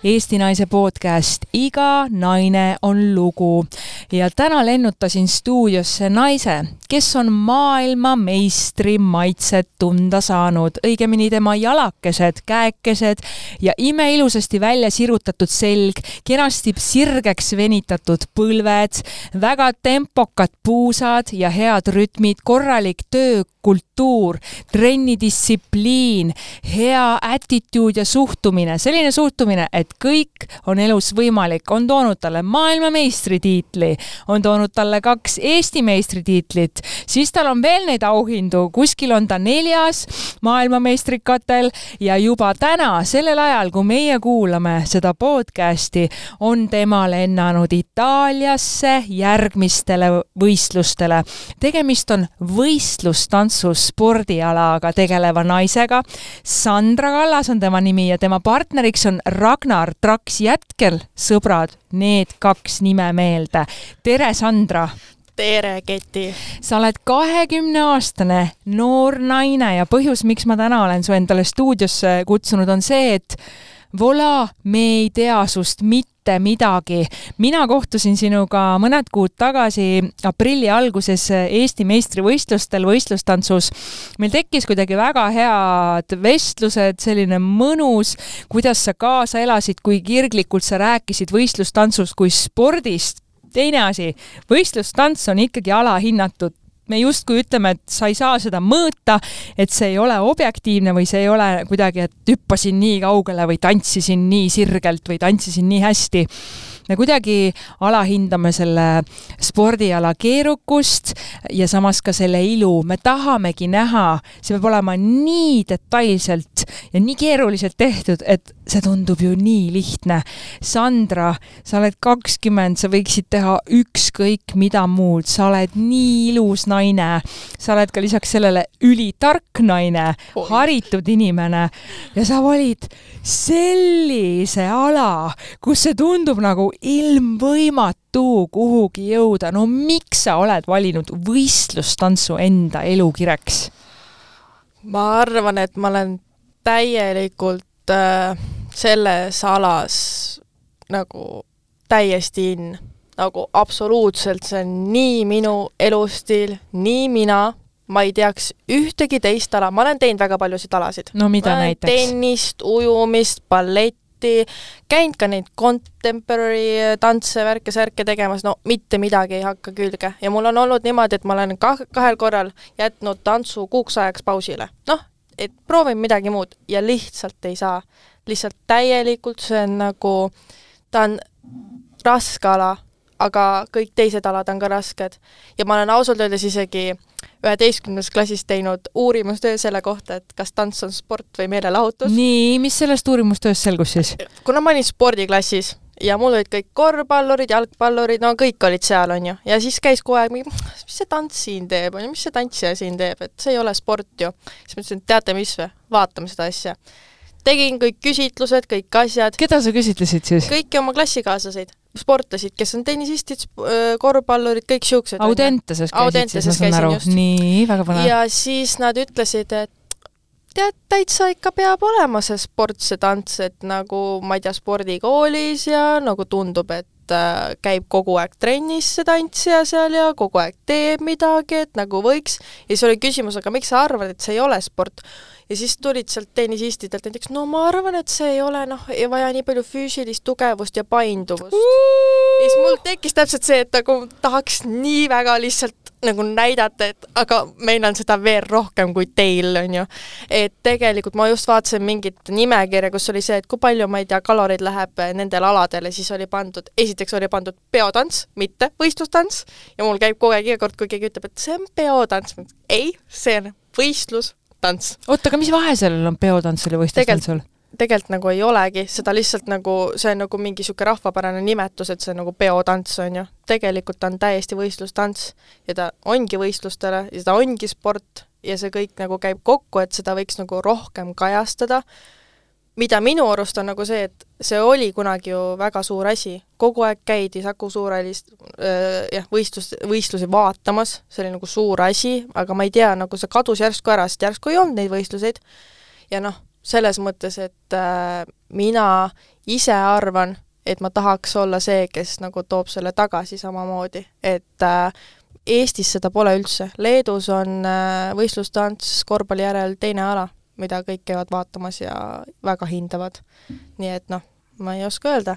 Eesti Naise podcast. Iga naine on lugu ja täna lennutasin stuudiosse naise, kes on maailmameistri maitset tunda saanud, õigemini tema jalakesed, käekesed ja imeilusasti välja sirutatud selg, kenasti sirgeks venitatud põlved, väga tempokad puusad ja head rütmid, korralik töökultuur, trennidistsipliin, hea attitude ja suhtumine, selline suhtumine, et kõik on elus võimalik, on toonud talle maailmameistritiitli, on toonud talle kaks Eesti meistritiitlit, siis tal on veel neid auhindu, kuskil on ta neljas maailmameistrikatel ja juba täna, sellel ajal, kui meie kuulame seda podcasti, on tema lennanud Itaaliasse järgmistele võistlustele. tegemist on võistlustantsu spordialaga tegeleva naisega. Sandra Kallas on tema nimi ja tema partneriks on Ragnar Traks Jätkel, sõbrad, need kaks nime meelde. tere, Sandra! tere, Keti! sa oled kahekümneaastane noor naine ja põhjus, miks ma täna olen su endale stuudiosse kutsunud, on see, et Vola, me ei tea sust mitte midagi. mina kohtusin sinuga mõned kuud tagasi aprilli alguses Eesti meistrivõistlustel võistlustantsus. meil tekkis kuidagi väga head vestlused, selline mõnus, kuidas sa kaasa elasid, kui kirglikult sa rääkisid võistlustantsust kui spordist teine asi, võistlustants on ikkagi alahinnatud me justkui ütleme, et sa ei saa seda mõõta, et see ei ole objektiivne või see ei ole kuidagi, et hüppasin nii kaugele või tantsisin nii sirgelt või tantsisin nii hästi me kuidagi alahindame selle spordiala keerukust ja samas ka selle ilu. me tahamegi näha, see peab olema nii detailselt ja nii keeruliselt tehtud, et see tundub ju nii lihtne. Sandra, sa oled kakskümmend, sa võiksid teha ükskõik mida muud, sa oled nii ilus naine. sa oled ka lisaks sellele ülitark naine, haritud inimene ja sa valid sellise ala, kus see tundub nagu ilmvõimatu kuhugi jõuda. no miks sa oled valinud võistlustantsu enda elukireks? ma arvan, et ma olen täielikult äh, selles alas nagu täiesti in, nagu absoluutselt, see on nii minu elustiil, nii mina, ma ei teaks ühtegi teist ala, ma olen teinud väga paljusid alasid. no mida näiteks? tennist, ujumist, balletti, balletti, käinud ka neid contemporary tantse, värke-särke tegemas, no mitte midagi ei hakka külge. ja mul on olnud niimoodi, et ma olen kah-, kahel korral jätnud tantsu kuuks ajaks pausile. noh, et proovin midagi muud ja lihtsalt ei saa. lihtsalt täielikult, see on nagu, ta on raske ala, aga kõik teised alad on ka rasked. ja ma olen ausalt öeldes isegi üheteistkümnendas klassis teinud uurimustöö selle kohta, et kas tants on sport või meelelahutus. nii, mis sellest uurimustööst selgus siis? kuna ma olin spordiklassis ja mul olid kõik korvpallurid, jalgpallurid, no kõik olid seal, on ju, ja siis käis kogu aeg mingi, mis see tants siin teeb, on ju, mis see tantsija siin teeb, et see ei ole sport ju. siis ma ütlesin, et teate mis või, vaatame seda asja. tegin kõik küsitlused, kõik asjad. keda sa küsitlesid siis? kõiki oma klassikaaslaseid sportlasid, kes on tennisistid, korvpallurid, kõik siuksed. Audenteses käisid siis, ma saan aru. nii, väga põnev. ja siis nad ütlesid, et tead, täitsa ikka peab olema see sport, see tants, et nagu ma ei tea, spordikoolis ja nagu tundub, et äh, käib kogu aeg trennis see tantsija seal ja kogu aeg teeb midagi, et nagu võiks. ja siis oli küsimus, aga miks sa arvad, et see ei ole sport? Ja siis tulid sealt tennisistidelt näiteks, no ma arvan, et see ei ole noh, ei vaja nii palju füüsilist tugevust ja painduvust. ja siis mul tekkis täpselt see, et nagu tahaks nii väga lihtsalt nagu näidata, et aga meil on seda veel rohkem kui teil, on ju. et tegelikult ma just vaatasin mingit nimekirja, kus oli see, et kui palju, ma ei tea, kaloreid läheb nendele aladele, siis oli pandud, esiteks oli pandud peotants, mitte võistlustants, ja mul käib kogu aeg iga kord, kui keegi ütleb, et see on peotants, ei, see on võistlus tants. oota, aga mis vahe sellel on peotantsul ja võistlustantsul? tegelikult nagu ei olegi, seda lihtsalt nagu, see on nagu mingi niisugune rahvapärane nimetus, et see on nagu peotants, on ju. tegelikult ta on täiesti võistlustants ja ta ongi võistlustele ja ta ongi sport ja see kõik nagu käib kokku, et seda võiks nagu rohkem kajastada, mida minu arust on nagu see, et see oli kunagi ju väga suur asi, kogu aeg käidi Saku Suurhallist äh, jah, võistlus, võistlusi vaatamas, see oli nagu suur asi, aga ma ei tea, nagu see kadus järsku ära, sest järsku ei olnud neid võistluseid. Ja noh, selles mõttes, et äh, mina ise arvan, et ma tahaks olla see, kes nagu toob selle tagasi samamoodi, et äh, Eestis seda pole üldse, Leedus on äh, võistlustants korvpalli järel teine ala, mida kõik käivad vaatamas ja väga hindavad. nii et noh, ma ei oska öelda.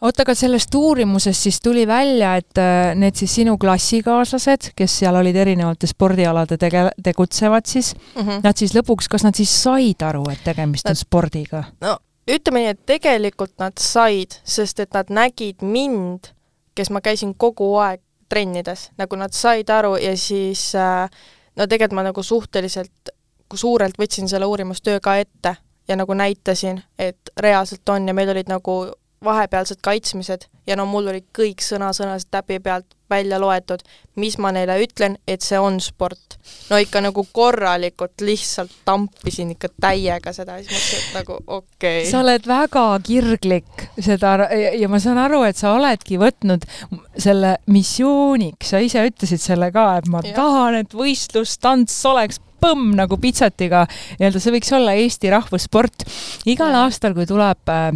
oota, aga sellest uurimusest siis tuli välja, et äh, need siis sinu klassikaaslased, kes seal olid erinevate spordialade tege-, tegutsevad siis mm, -hmm. nad siis lõpuks, kas nad siis said aru, et tegemist on nad, spordiga? no ütleme nii, et tegelikult nad said, sest et nad nägid mind, kes ma käisin kogu aeg trennides, nagu nad said aru ja siis äh, no tegelikult ma nagu suhteliselt suurelt võtsin selle uurimustöö ka ette ja nagu näitasin, et reaalselt on ja meil olid nagu vahepealsed kaitsmised ja no mul olid kõik sõna-sõnalt täpi pealt välja loetud, mis ma neile ütlen, et see on sport. no ikka nagu korralikult lihtsalt tampisin ikka täiega seda ja siis mõtlesin, et nagu okei okay.. sa oled väga kirglik seda ja ma saan aru, et sa oledki võtnud selle missiooniks, sa ise ütlesid selle ka, et ma ja. tahan, et võistlustants oleks põmm nagu pitsatiga, nii-öelda see võiks olla Eesti rahvussport. igal ja. aastal, kui tuleb äh,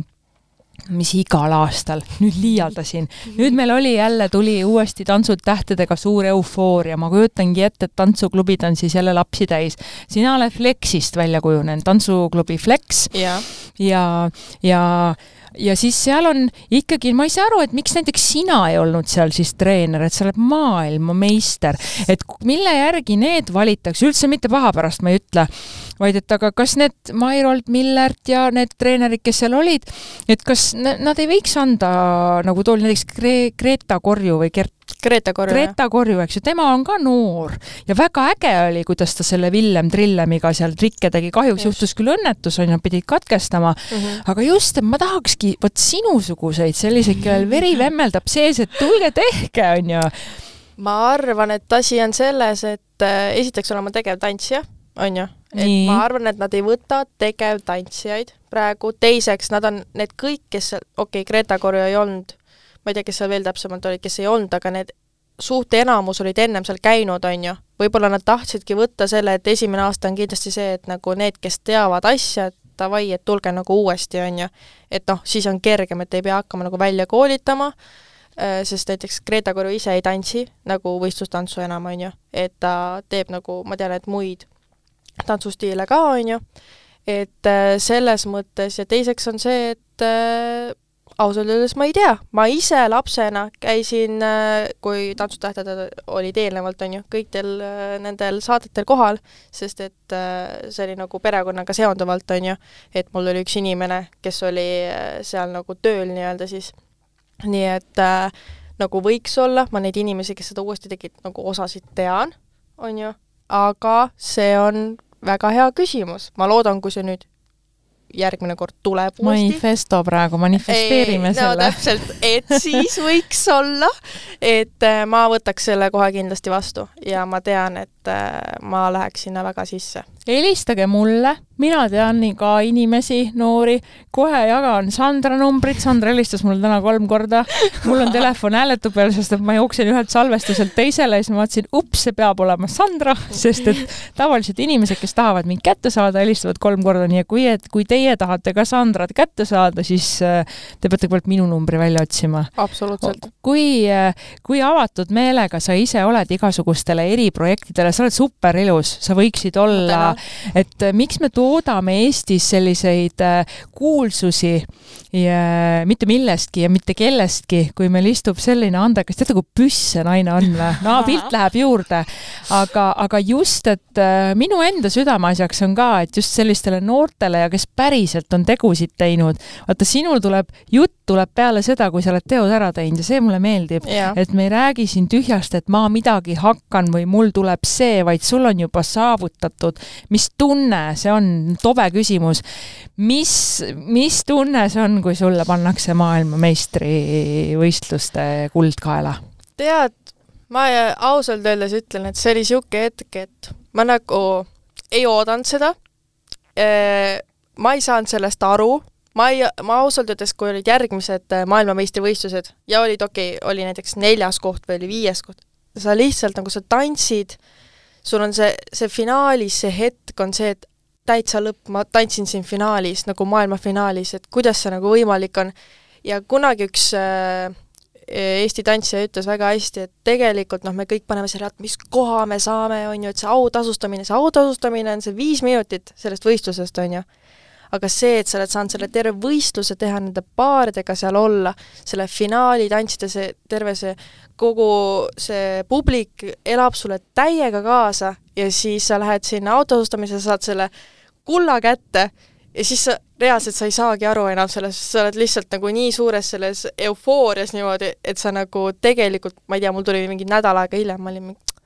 mis igal aastal, nüüd liialdasin. nüüd meil oli jälle, tuli uuesti Tantsud tähtedega suur eufooria, ma kujutangi ette, et tantsuklubid on siis jälle lapsi täis. sina oled Flexist välja kujunenud, tantsuklubi Flex ja, ja, ja ja siis seal on ikkagi, ma ei saa aru, et miks näiteks sina ei olnud seal siis treener, et sa oled maailmameister, et mille järgi need valitakse, üldse mitte paha pärast ma ei ütle, vaid et aga kas need Mairold Millert ja need treenerid, kes seal olid, et kas nad ei võiks anda, nagu tool näiteks Gre-, Greta Korju või Gert Greta Korju. Greta Korju, eks ju, tema on ka noor ja väga äge oli, kuidas ta selle Villem Trillemiga seal trikke tegi, kahjuks just. juhtus küll õnnetus, on ju, pidid katkestama mm, -hmm. aga just, et ma tahakski vot sinusuguseid, selliseid, kellel veri vemmeldab sees, et tulge tehke, on ju. ma arvan, et asi on selles, et äh, esiteks olen ma tegevtantsija, on ju, et ma arvan, et nad ei võta tegevtantsijaid praegu, teiseks nad on need kõik, kes okei okay,, Greta Korju ei olnud ma ei tea, kes seal veel täpsemalt olid, kes ei olnud, aga need suht enamus olid ennem seal käinud, on ju, võib-olla nad tahtsidki võtta selle, et esimene aasta on kindlasti see, et nagu need, kes teavad asja, et davai, et tulge nagu uuesti, on ju. et noh, siis on kergem, et ei pea hakkama nagu välja koolitama, äh, sest näiteks Greta Koru ise ei tantsi nagu võistlustantsu enam, on ju, et ta teeb nagu, ma tean, et muid tantsustiile ka, on ju, et äh, selles mõttes ja teiseks on see, et äh, ausalt öeldes ma ei tea, ma ise lapsena käisin, äh, kui Tantsutähted olid eelnevalt, on ju, kõikidel äh, nendel saadetel kohal, sest et äh, see oli nagu perekonnaga seonduvalt, on ju, et mul oli üks inimene, kes oli seal nagu tööl nii-öelda siis, nii et nagu võiks olla, ma neid inimesi, kes seda uuesti tegid, nagu osasid tean, on ju, aga see on väga hea küsimus, ma loodan, kui see nüüd järgmine kord tuleb uuesti. manifesto praegu, manifesteerime Ei, no, selle. täpselt, et siis võiks olla, et äh, ma võtaks selle kohe kindlasti vastu ja ma tean, et äh, ma läheks sinna väga sisse helistage mulle, mina tean ka inimesi, noori, kohe jagan Sandra numbrit, Sandra helistas mulle täna kolm korda. mul on telefon hääletu peal, sest et ma jooksen ühelt salvestuselt teisele ja siis ma vaatasin, ups, see peab olema Sandra, sest et tavaliselt inimesed, kes tahavad mind kätte saada, helistavad kolm korda, nii et kui, et kui teie tahate ka Sandrat kätte saada, siis äh, te peate kõigepealt minu numbri välja otsima. absoluutselt. kui, äh, kui avatud meelega sa ise oled igasugustele eriprojektidele, sa oled super ilus, sa võiksid olla et äh, miks me toodame Eestis selliseid äh, kuulsusi ja mitte millestki ja mitte kellestki, kui meil istub selline andekas, teate kui püss see naine on või? no pilt läheb juurde. aga, aga just, et äh, minu enda südameasjaks on ka, et just sellistele noortele ja kes päriselt on tegusid teinud, vaata sinul tuleb, jutt tuleb peale seda, kui sa oled teod ära teinud ja see mulle meeldib. et me ei räägi siin tühjast, et ma midagi hakkan või mul tuleb see, vaid sul on juba saavutatud, mis tunne see on, tobe küsimus. mis, mis tunne see on, kui sulle pannakse maailmameistrivõistluste kuld kaela? tead, ma ausalt öeldes ütlen, et see oli niisugune hetk, et ma nagu ei oodanud seda, ma ei saanud sellest aru, ma ei, ma ausalt öeldes, kui olid järgmised maailmameistrivõistlused ja olid okei okay,, oli näiteks neljas koht või oli viies koht, sa lihtsalt nagu sa tantsid, sul on see, see finaalis see hetk on see, et täitsa lõpp, ma tantsin siin finaalis, nagu maailmafinaalis, et kuidas see nagu võimalik on. ja kunagi üks äh, Eesti tantsija ütles väga hästi, et tegelikult noh, me kõik paneme selle, et mis koha me saame, on ju, et see autasustamine, see autasustamine on see viis minutit sellest võistlusest, on ju. aga see, et sa oled saanud selle terve võistluse teha, nende paaridega seal olla, selle finaali tantsida, see terve see, kogu see publik elab sulle täiega kaasa ja siis sa lähed sinna autosustamisele, saad selle kulla kätte ja siis sa reaalselt sa ei saagi aru enam sellest, sa oled lihtsalt nagu nii suures selles eufoorias niimoodi, et sa nagu tegelikult, ma ei tea, mul tuli mingi nädal aega hiljem, ma olin mingi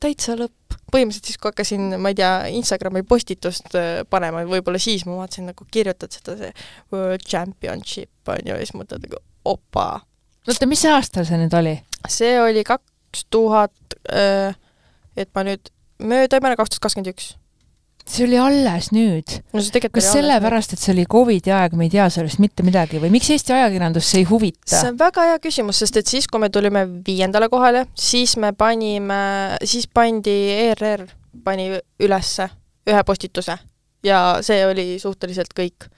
täitsa lõpp. põhimõtteliselt siis, kui hakkasin, ma ei tea, Instagrami postitust äh, panema, võib-olla siis ma vaatasin nagu kirjutad seda, see World Championship on ju, ja siis mõtled nagu opa. oota, mis aastal see nüüd oli? see oli kaks tuhat, äh, et ma nüüd mööda ei mäleta, kaks tuhat kakskümmend üks see oli alles nüüd. no kas sellepärast, et see oli Covidi aeg, me ei tea sellest mitte midagi või miks Eesti ajakirjandust see ei huvita? see on väga hea küsimus, sest et siis, kui me tulime viiendale kohale, siis me panime, siis pandi ERR, pani ülesse ühe postituse ja see oli suhteliselt kõik.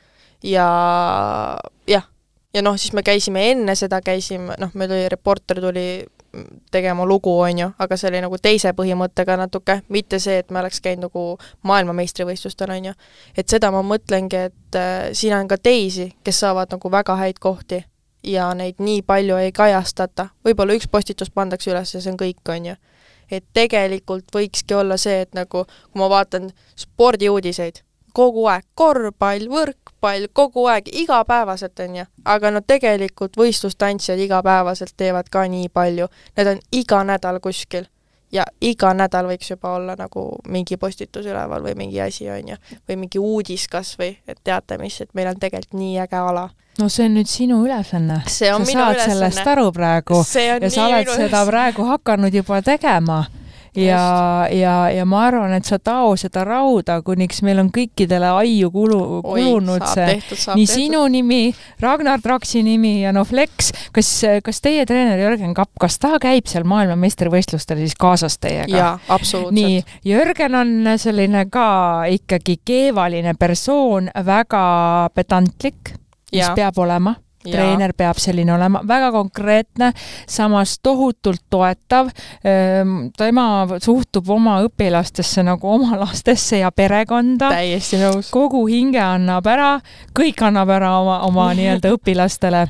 ja jah, ja noh, siis me käisime enne seda, käisime, noh, meil oli, reporter tuli tegema lugu, on ju, aga see oli nagu teise põhimõttega natuke, mitte see, et me oleks käinud nagu maailmameistrivõistlustel, on ju. et seda ma mõtlengi, et äh, siin on ka teisi, kes saavad nagu väga häid kohti ja neid nii palju ei kajastata, võib-olla üks postitus pandakse üles ja see on kõik, on ju. et tegelikult võikski olla see, et nagu kui ma vaatan spordiuudiseid, kogu aeg korvpall, võrkpall, kogu aeg, igapäevaselt, on ju. aga no tegelikult võistlustantsijad igapäevaselt teevad ka nii palju, need on iga nädal kuskil. ja iga nädal võiks juba olla nagu mingi postitus üleval või mingi asi, on ju. või mingi uudis kas või, et teate mis, et meil on tegelikult nii äge ala no see on nüüd sinu ülesanne. sa saad ülesanne. sellest aru praegu ja sa oled seda praegu hakanud juba tegema ja, ja, ja ma arvan, et sa tao seda rauda, kuniks meil on kõikidele aiu kulu, kulunud Oi, see tehtud, nii tehtud. sinu nimi, Ragnar Traksi nimi ja noh, Flex, kas, kas teie treener Jörgen Kapp, kas ta käib seal maailmameistrivõistlustel siis kaasas teiega? jaa, absoluutselt. nii, Jörgen on selline ka ikkagi keevaline persoon, väga pedantlik, mis peab olema treener peab selline olema, väga konkreetne, samas tohutult toetav. Ehm, tema suhtub oma õpilastesse nagu oma lastesse ja perekonda. täiesti nõus. kogu hinge annab ära, kõik annab ära oma, oma nii-öelda õpilastele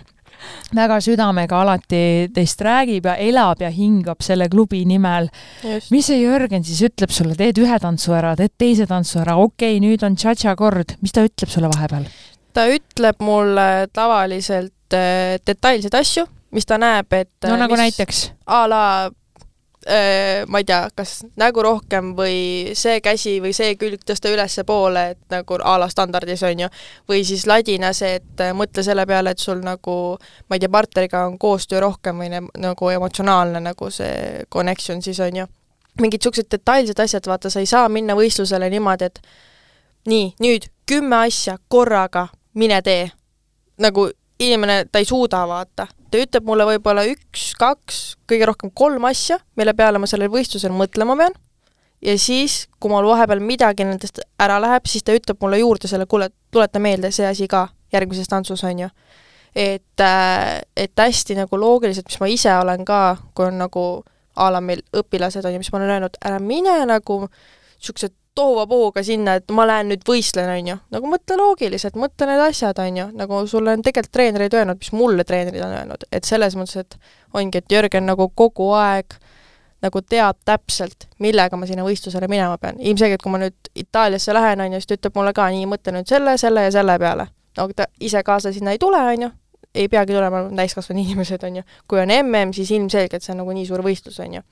väga südamega alati teist räägib ja elab ja hingab selle klubi nimel. mis see Jörgen siis ütleb sulle, teed ühe tantsu ära, teed teise tantsu ära, okei okay,, nüüd on tša-tša kord, mis ta ütleb sulle vahepeal? Ta ütleb mulle tavaliselt äh, detailseid asju, mis ta näeb, et no nagu näiteks? a la äh, ma ei tea, kas nägu rohkem või see käsi või see külg tõsta ülespoole, et nagu a la standardis, on ju, või siis ladina see, et äh, mõtle selle peale, et sul nagu ma ei tea, partneriga on koostöö rohkem või ne, nagu emotsionaalne nagu see connection siis, on ju. mingid niisugused detailsed asjad, vaata, sa ei saa minna võistlusele niimoodi, et nii, nüüd kümme asja korraga mine tee. nagu inimene, ta ei suuda vaata, ta ütleb mulle võib-olla üks, kaks, kõige rohkem kolm asja, mille peale ma sellel võistlusel mõtlema pean, ja siis, kui mul vahepeal midagi nendest ära läheb, siis ta ütleb mulle juurde selle, kuule, tuleta meelde see asi ka järgmises tantsus, on ju. et, äh, et hästi nagu loogiliselt, mis ma ise olen ka, kui on nagu a la meil õpilased on ju, mis ma olen öelnud, ära mine nagu niisugused tohuvabohuga sinna, et ma lähen nüüd võistlen, on ju. nagu mõtle loogiliselt, mõtle need asjad, on ju, nagu sulle on tegelikult treenerid öelnud, mis mulle treenerid on öelnud, et selles mõttes, et ongi, et Jörgen nagu kogu aeg nagu teab täpselt, millega ma sinna võistlusele minema pean. ilmselgelt, kui ma nüüd Itaaliasse lähen, on ju, siis ta ütleb mulle ka nii, mõtle nüüd selle, selle ja selle peale. no ta ise kaasa sinna ei tule, on ju, ei peagi tulema täiskasvanud inimesed, on ju. kui on mm, siis ilmselgelt see on nagu nii suur võistlus, on ju.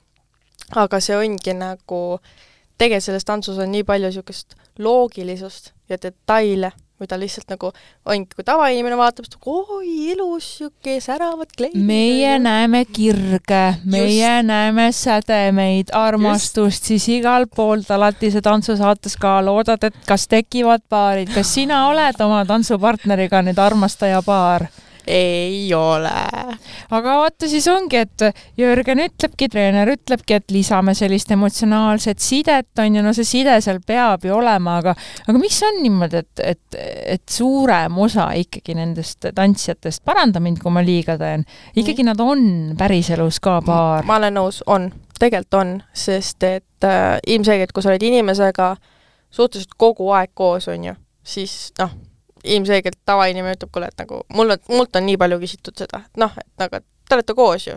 aga see ongi nagu äh, tegelikult selles tantsus on nii palju niisugust loogilisust ja detaile, mida lihtsalt nagu ongi, kui tavainimene vaatab, siis oi, ilus, niisugune säravad kleidid. meie näeme kirge, meie Just. näeme sädemeid, armastust, siis igalt poolt alati see tantsusaates ka loodad, et kas tekivad paarid, kas sina oled oma tantsupartneriga nüüd armastaja paar? Ei ole. aga vaata, siis ongi, et Jörgen ütlebki, treener ütlebki, et lisame sellist emotsionaalset sidet, on ju, no see side seal peab ju olema, aga aga miks on niimoodi, et, et, et suurem osa ikkagi nendest tantsijatest, paranda mind, kui ma liiga teen, ikkagi nad on päriselus ka paar? ma olen nõus, on, tegelikult on, sest et äh, ilmselgelt, kui sa oled inimesega suhteliselt kogu aeg koos, on ju, siis noh, ilmselgelt tavainimene ütleb, kuule, et nagu mul on, mult on nii palju küsitud seda, et noh, et nagu te olete koos ju.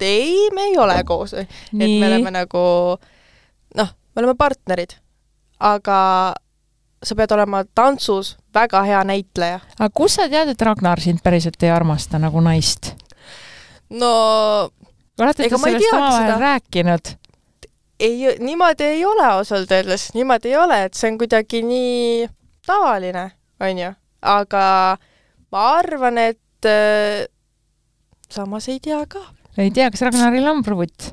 ei, me ei ole koos. et me oleme nagu noh, me oleme partnerid. aga sa pead olema tantsus väga hea näitleja. aga kust sa tead, et Ragnar sind päriselt ei armasta nagu naist? no olete te sellest omavahel rääkinud? ei, niimoodi ei ole ausalt öeldes, niimoodi ei ole, et see on kuidagi nii tavaline on ju, aga ma arvan, et äh, samas ei tea ka. ei tea, kas Ragnaril on pruut?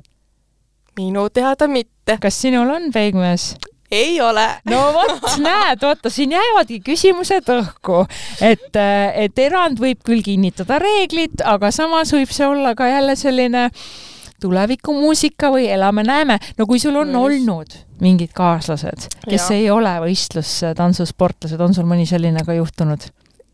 minu teada mitte. kas sinul on peigmees? ei ole. no vot, näed, oota, siin jäävadki küsimused õhku, et, äh, et erand võib küll kinnitada reeglit, aga samas võib see olla ka jälle selline tulevikumuusika või elame-näeme. no kui sul on Just. olnud mingid kaaslased, kes ja. ei ole võistlustantsusportlased, on sul mõni selline ka juhtunud?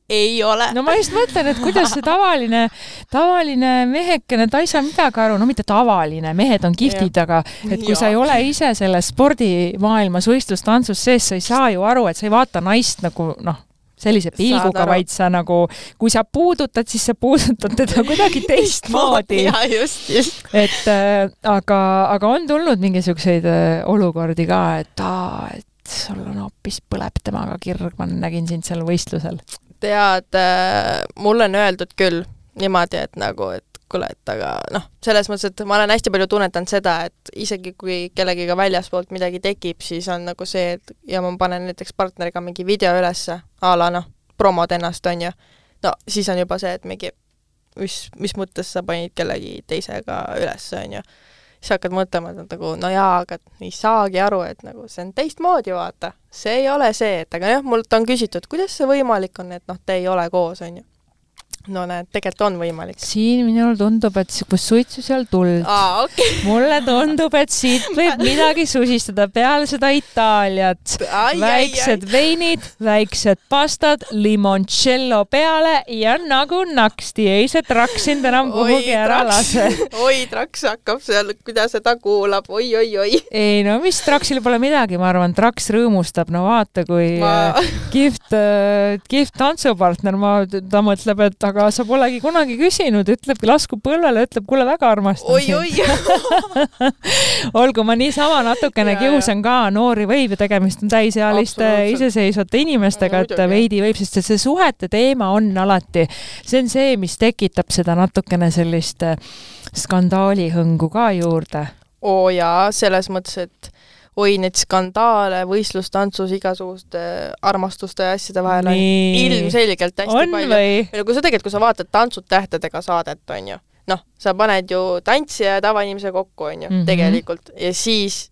ei ole. no ma just mõtlen, et kuidas see tavaline, tavaline mehekene, ta ei saa midagi aru, no mitte tavaline, mehed on kihvtid, aga et kui ja. sa ei ole ise selles spordimaailmas võistlustantsus sees, sa ei saa ju aru, et sa ei vaata naist nagu noh sellise pilguga, vaid sa nagu, kui sa puudutad, siis sa puudutad teda kuidagi teistmoodi. Et äh, aga, aga on tulnud mingisuguseid äh, olukordi ka, et aa, et sul on hoopis, põleb temaga kirg, ma nägin sind seal võistlusel. tead äh,, mulle on öeldud küll niimoodi, et nagu, et kuule, et aga noh, selles mõttes, et ma olen hästi palju tunnetanud seda, et isegi kui kellegiga väljaspoolt midagi tekib, siis on nagu see, et ja ma panen näiteks partneriga mingi video ülesse, a la noh, promod ennast, on ju, no siis on juba see, et mingi mis, mis mõttes sa panid kellegi teisega üles, on ju. siis hakkad mõtlema, et nagu no jaa, aga ei saagi aru, et nagu see on teistmoodi, vaata. see ei ole see, et aga jah, mult on küsitud, kuidas see võimalik on, et noh, te ei ole koos, on ju no näed, tegelikult on võimalik. siin minul tundub, et kus suitsu, seal tuld. Okay. mulle tundub, et siit võib midagi susistada peale seda Itaaliat. väiksed ai, veinid, väiksed pastad, limoncello peale ja nagu naksti, ei see traks sind enam kuhugi ära lase. oi, traks hakkab seal, kuidas seda kuulab oi, oi, oi. ei no mis traksil pole midagi, ma arvan, traks rõõmustab, no vaata, kui ma... kihvt, äh, kihvt tantsupartner, ma, ta mõtleb, et aga sa polegi kunagi küsinud, ütlebki, laskub põlvele, ütleb, kuule, väga armastan oi, sind. olgu, ma niisama natukene kiusan ka, noori võib ju, tegemist on täisealiste iseseisvate inimestega, et veidi võib, sest see suhete teema on alati, see on see, mis tekitab seda natukene sellist äh, skandaalihõngu ka juurde. oo jaa, selles mõttes, et oi, neid skandaale võistlustantsus igasuguste armastuste ja asjade vahel on ilmselgelt hästi on palju. kui sa tegelikult, kui sa vaatad Tantsud tähtedega saadet, on ju, noh, sa paned ju tantsija ja tavainimese kokku, on ju mm, -hmm. tegelikult, ja siis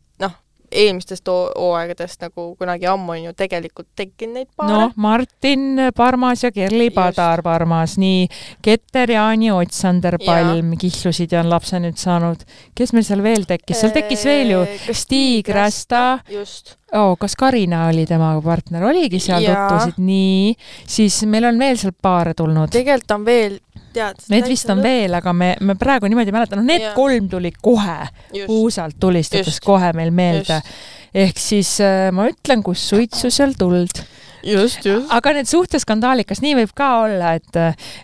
eelmistest hooaegadest nagu kunagi ammu on ju tegelikult tekkinud neid paare. noh, Martin Parmas ja Kerli Padar Parmas, nii Keter, Jaani, Otsander Palm ja. kihlusid ja on lapse nüüd saanud. kes meil seal veel tekkis, seal tekkis veel ju Stig Rästa. Oh,. kas Karina oli temaga partner, oligi seal tutvusid, nii, siis meil on veel sealt paare tulnud. tegelikult on veel tead. Need vist on veel, aga me, me praegu niimoodi ei mäleta, noh, need ja. kolm tuli kohe, puusalt tulistades kohe meil meelde. ehk siis äh, ma ütlen, kus suitsu, seal tuld just, just. aga need suhteskandaalid, kas nii võib ka olla, et,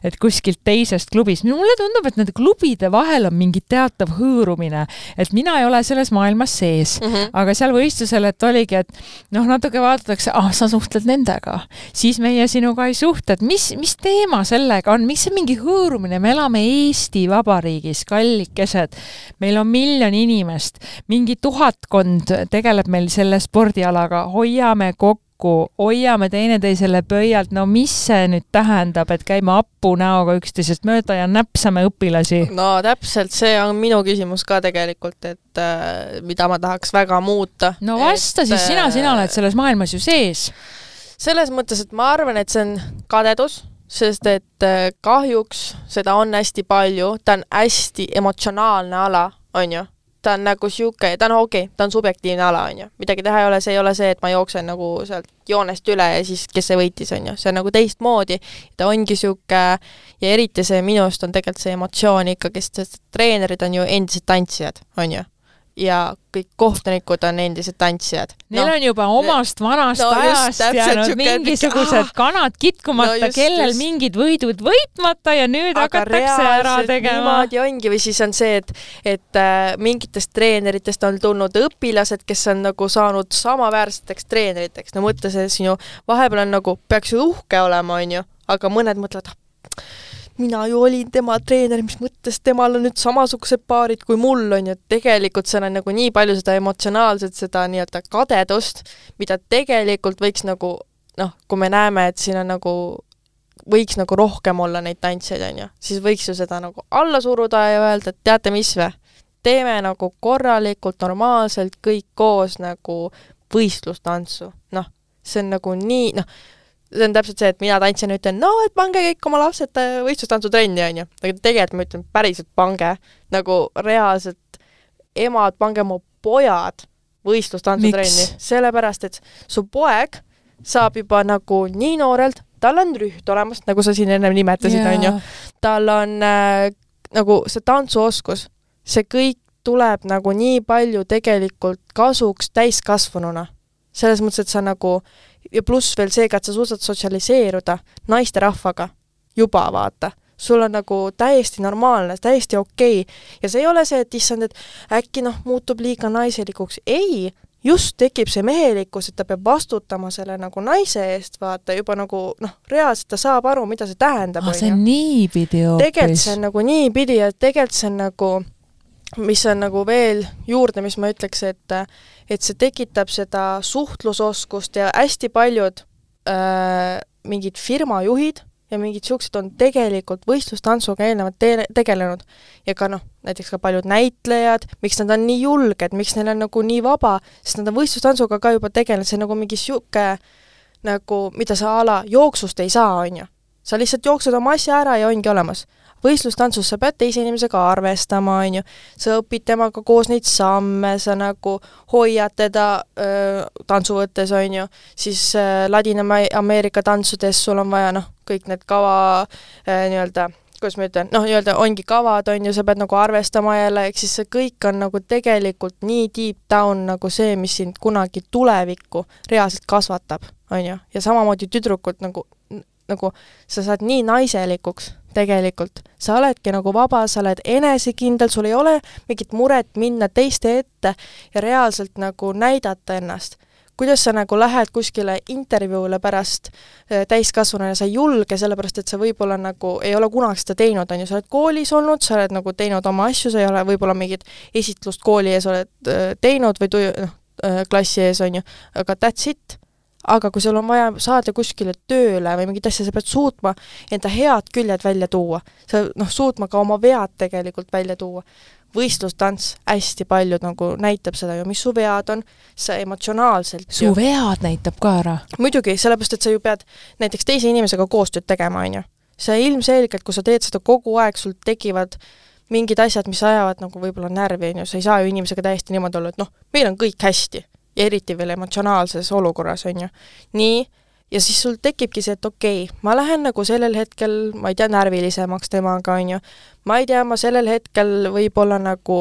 et kuskilt teisest klubist, mulle tundub, et nende klubide vahel on mingi teatav hõõrumine, et mina ei ole selles maailmas sees. Mm, -hmm. aga seal võistlusel, et oligi, et noh, natuke vaadatakse, ah, sa suhtled nendega, siis meie sinuga ei suhtle, et mis, mis teema sellega on, miks see mingi hõõrumine, me elame Eesti Vabariigis, kallikesed, meil on miljon inimest, mingi tuhatkond tegeleb meil selle spordialaga, hoiame kokku kokku, hoiame teineteisele pöialt, no mis see nüüd tähendab, et käime appu näoga üksteisest mööda ja näpsame õpilasi? no täpselt, see on minu küsimus ka tegelikult, et äh, mida ma tahaks väga muuta. no vasta et, siis sina, sina oled selles maailmas ju sees. selles mõttes, et ma arvan, et see on kadedus sest et äh, kahjuks seda on hästi palju, ta on hästi emotsionaalne ala, on ju ta on nagu sihuke, ta on okei okay,, ta on subjektiivne ala, on ju. midagi teha ei ole, see ei ole see, et ma jooksen nagu sealt joonest üle ja siis kes see võitis, on ju, see on nagu teistmoodi. ta ongi sihuke ja eriti see minu arust on tegelikult see emotsioon ikkagist, sest treenerid on ju endised tantsijad, on ju ja kõik kohtunikud on endised tantsijad. Neil no, on juba omast vanast no, ajast jäänud mingisugused ah, kanad kitkumata no, kellel just. mingid võidud võitmata ja nüüd Aga hakatakse ära tegema. niimoodi ongi või siis on see, et, et äh, mingitest treeneritest on tulnud õpilased, kes on nagu saanud samaväärseteks treeneriteks. no mõtle, see siin ju vahepeal on nagu, peaks ju uhke olema, onju, aga mõned mõtlevad, ah, mina ju olin tema treener, mis mõttes temal on nüüd samasugused paarid kui mul, on ju, et tegelikult seal on nagu nii palju seda emotsionaalset, seda nii-öelda kadedust, mida tegelikult võiks nagu noh, kui me näeme, et siin on nagu võiks nagu rohkem olla neid tantsijaid, on ju, siis võiks ju seda nagu alla suruda ja öelda, et teate mis või, teeme nagu korralikult, normaalselt kõik koos nagu võistlustantsu, noh, see on nagu nii, noh, see on täpselt see, et mina tantsijana ütlen, no et pange kõik oma lapsed äh, võistlustantsu-trenni, on ju. aga tegelikult ma ütlen, päriselt pange. nagu reaalselt, emad, pange oma pojad võistlustantsu-trenni. sellepärast, et su poeg saab juba nagu nii noorelt, tal on rüht olemas, nagu sa siin ennem nimetasid, on ju. tal on äh, nagu see tantsuoskus, see kõik tuleb nagu nii palju tegelikult kasuks täiskasvanuna. selles mõttes, et sa nagu ja pluss veel seega, et sa suudad sotsialiseeruda naisterahvaga juba, vaata sul on nagu täiesti normaalne, täiesti okei okay. ja see ei ole see, et issand, et äkki noh, muutub liiga naiselikuks, ei, just tekib see mehelikkus, et ta peab vastutama selle nagu naise eest, vaata, juba nagu noh, reaalselt ta saab aru, mida see tähendab. aa, see on niipidi hoopis. tegelikult see on nagu niipidi ja tegelikult see on nagu mis on nagu veel juurde, mis ma ütleks, et et see tekitab seda suhtlusoskust ja hästi paljud äh, mingid firmajuhid ja mingid niisugused on tegelikult võistlustantsuga eelnevalt te tegelenud. ja ka noh, näiteks ka paljud näitlejad, miks nad on nii julged, miks neil on nagu nii vaba, sest nad on võistlustantsuga ka juba tegelenud, see on nagu mingi niisugune nagu, mida sa a la jooksust ei saa, on ju. sa lihtsalt jooksed oma asja ära ja ongi olemas võistlustantsus sa pead teise inimesega arvestama, on ju, sa õpid temaga koos neid samme, sa nagu hoiad teda öö, tantsu võttes, on ju, siis Ladina-Ameerika tantsudes sul on vaja noh, kõik need kava nii-öelda kuidas ma ütlen, noh, nii-öelda ongi kavad, on ju, sa pead nagu arvestama jälle, ehk siis see kõik on nagu tegelikult nii deep down nagu see, mis sind kunagi tulevikku reaalselt kasvatab, on ju, ja samamoodi tüdrukud nagu, nagu sa saad nii naiselikuks tegelikult. sa oledki nagu vaba, sa oled enesekindel, sul ei ole mingit muret minna teiste ette ja reaalselt nagu näidata ennast. kuidas sa nagu lähed kuskile intervjuule pärast äh, täiskasvanuna, sa ei julge, sellepärast et sa võib-olla nagu ei ole kunagi seda teinud, on ju, sa oled koolis olnud, sa oled nagu teinud oma asju, sa ei ole võib-olla mingit esitlust kooli ees oled äh, teinud või tuju-, noh, äh, klassi ees, on ju, aga that's it aga kui sul on vaja saada kuskile tööle või mingit asja, sa pead suutma enda head küljed välja tuua. sa noh, suutma ka oma vead tegelikult välja tuua. võistlustants hästi palju nagu näitab seda ju, mis su vead on, sa emotsionaalselt su ju... vead näitab ka ära? muidugi, sellepärast et sa ju pead näiteks teise inimesega koostööd tegema, on ju. sa ilmselgelt, kui sa teed seda kogu aeg, sul tekivad mingid asjad, mis ajavad nagu võib-olla närvi, on ju, sa ei saa ju inimesega täiesti niimoodi olla, et noh, meil on kõik hästi ja eriti veel emotsionaalses olukorras, on ju. nii, ja siis sul tekibki see, et okei okay,, ma lähen nagu sellel hetkel, ma ei tea, närvilisemaks temaga, on ju, ma ei tea, ma sellel hetkel võib-olla nagu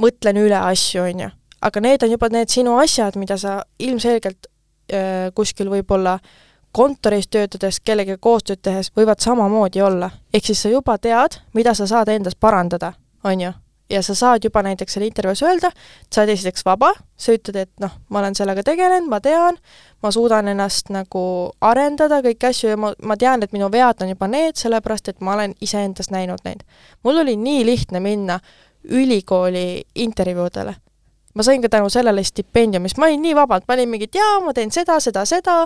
mõtlen üle asju, on ju. aga need on juba need sinu asjad, mida sa ilmselgelt äh, kuskil võib-olla kontoris töötades, kellegagi koostööd tehes võivad samamoodi olla. ehk siis sa juba tead, mida sa saad endas parandada, on ju ja sa saad juba näiteks seal intervjuus öelda, et sa oled esiteks vaba, sa ütled, et noh, ma olen sellega tegelenud, ma tean, ma suudan ennast nagu arendada, kõiki asju ja ma, ma tean, et minu vead on juba need, sellepärast et ma olen iseendas näinud neid. mul oli nii lihtne minna ülikooli intervjuudele ma sain ka tänu sellele stipendiumist, ma olin nii vabalt, ma olin mingi, et jaa, ma teen seda, seda, seda,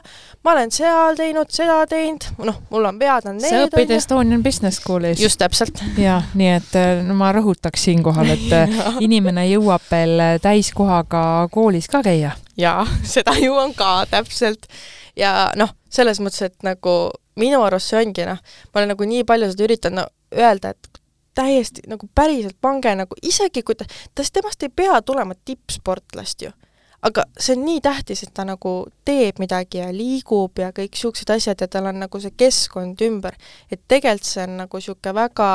ma olen seal teinud, seda teinud, noh, mul on vead on need. sa õpid Estonian Business Schoolis. just täpselt. jah, nii et äh, no ma rõhutaks siinkohal, et äh, inimene jõuab veel täiskohaga koolis ka käia jaa, seda jõuan ka täpselt. ja noh, selles mõttes, et nagu minu arust see ongi noh, ma olen nagu nii palju seda üritanud no, öelda, et täiesti nagu päriselt pange nagu isegi kui ta, tas temast ei pea tulema tippsportlast ju aga see on nii tähtis, et ta nagu teeb midagi ja liigub ja kõik niisugused asjad ja tal on nagu see keskkond ümber. et tegelikult see on nagu niisugune väga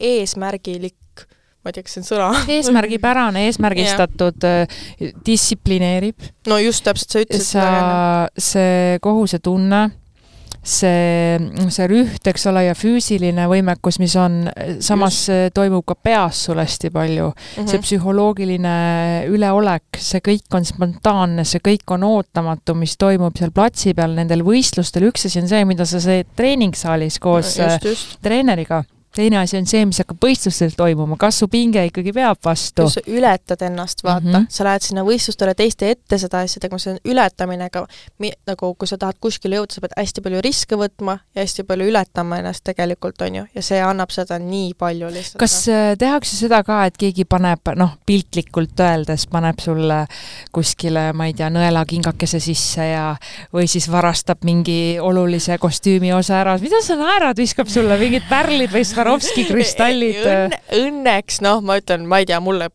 eesmärgilik ma ei tea, kas see on sõna eesmärgipärane, eesmärgistatud, distsiplineerib. no just täpselt, sa ütlesid sa, see kohusetunne see, see rüht, eks ole, ja füüsiline võimekus, mis on, samas Just. toimub ka peas sul hästi palju mm. -hmm. see psühholoogiline üleolek, see kõik on spontaanne, see kõik on ootamatu, mis toimub seal platsi peal nendel võistlustel, üks asi on see, mida sa teed treeningssaalis koos just, just. treeneriga teine asi on see, mis hakkab võistlustel toimuma, kas su pinge ikkagi veab vastu? kui sa ületad ennast, vaata mm, -hmm. sa lähed sinna võistlustele teiste ette seda asja tegema, see on ületamine, aga nagu kui sa tahad kuskile jõuda, sa pead hästi palju riske võtma ja hästi palju ületama ennast tegelikult, on ju, ja see annab seda nii palju lihtsalt. kas no. Äh, tehakse seda ka, et keegi paneb, noh, piltlikult öeldes, paneb sulle kuskile, ma ei tea, nõelakingakese sisse ja või siis varastab mingi olulise kostüümi osa ära, mida sa naerad, viskab sulle mingid pärlid või Swarovski kristallid Õnne,. Õnneks noh, ma ütlen, ma ei tea, mulle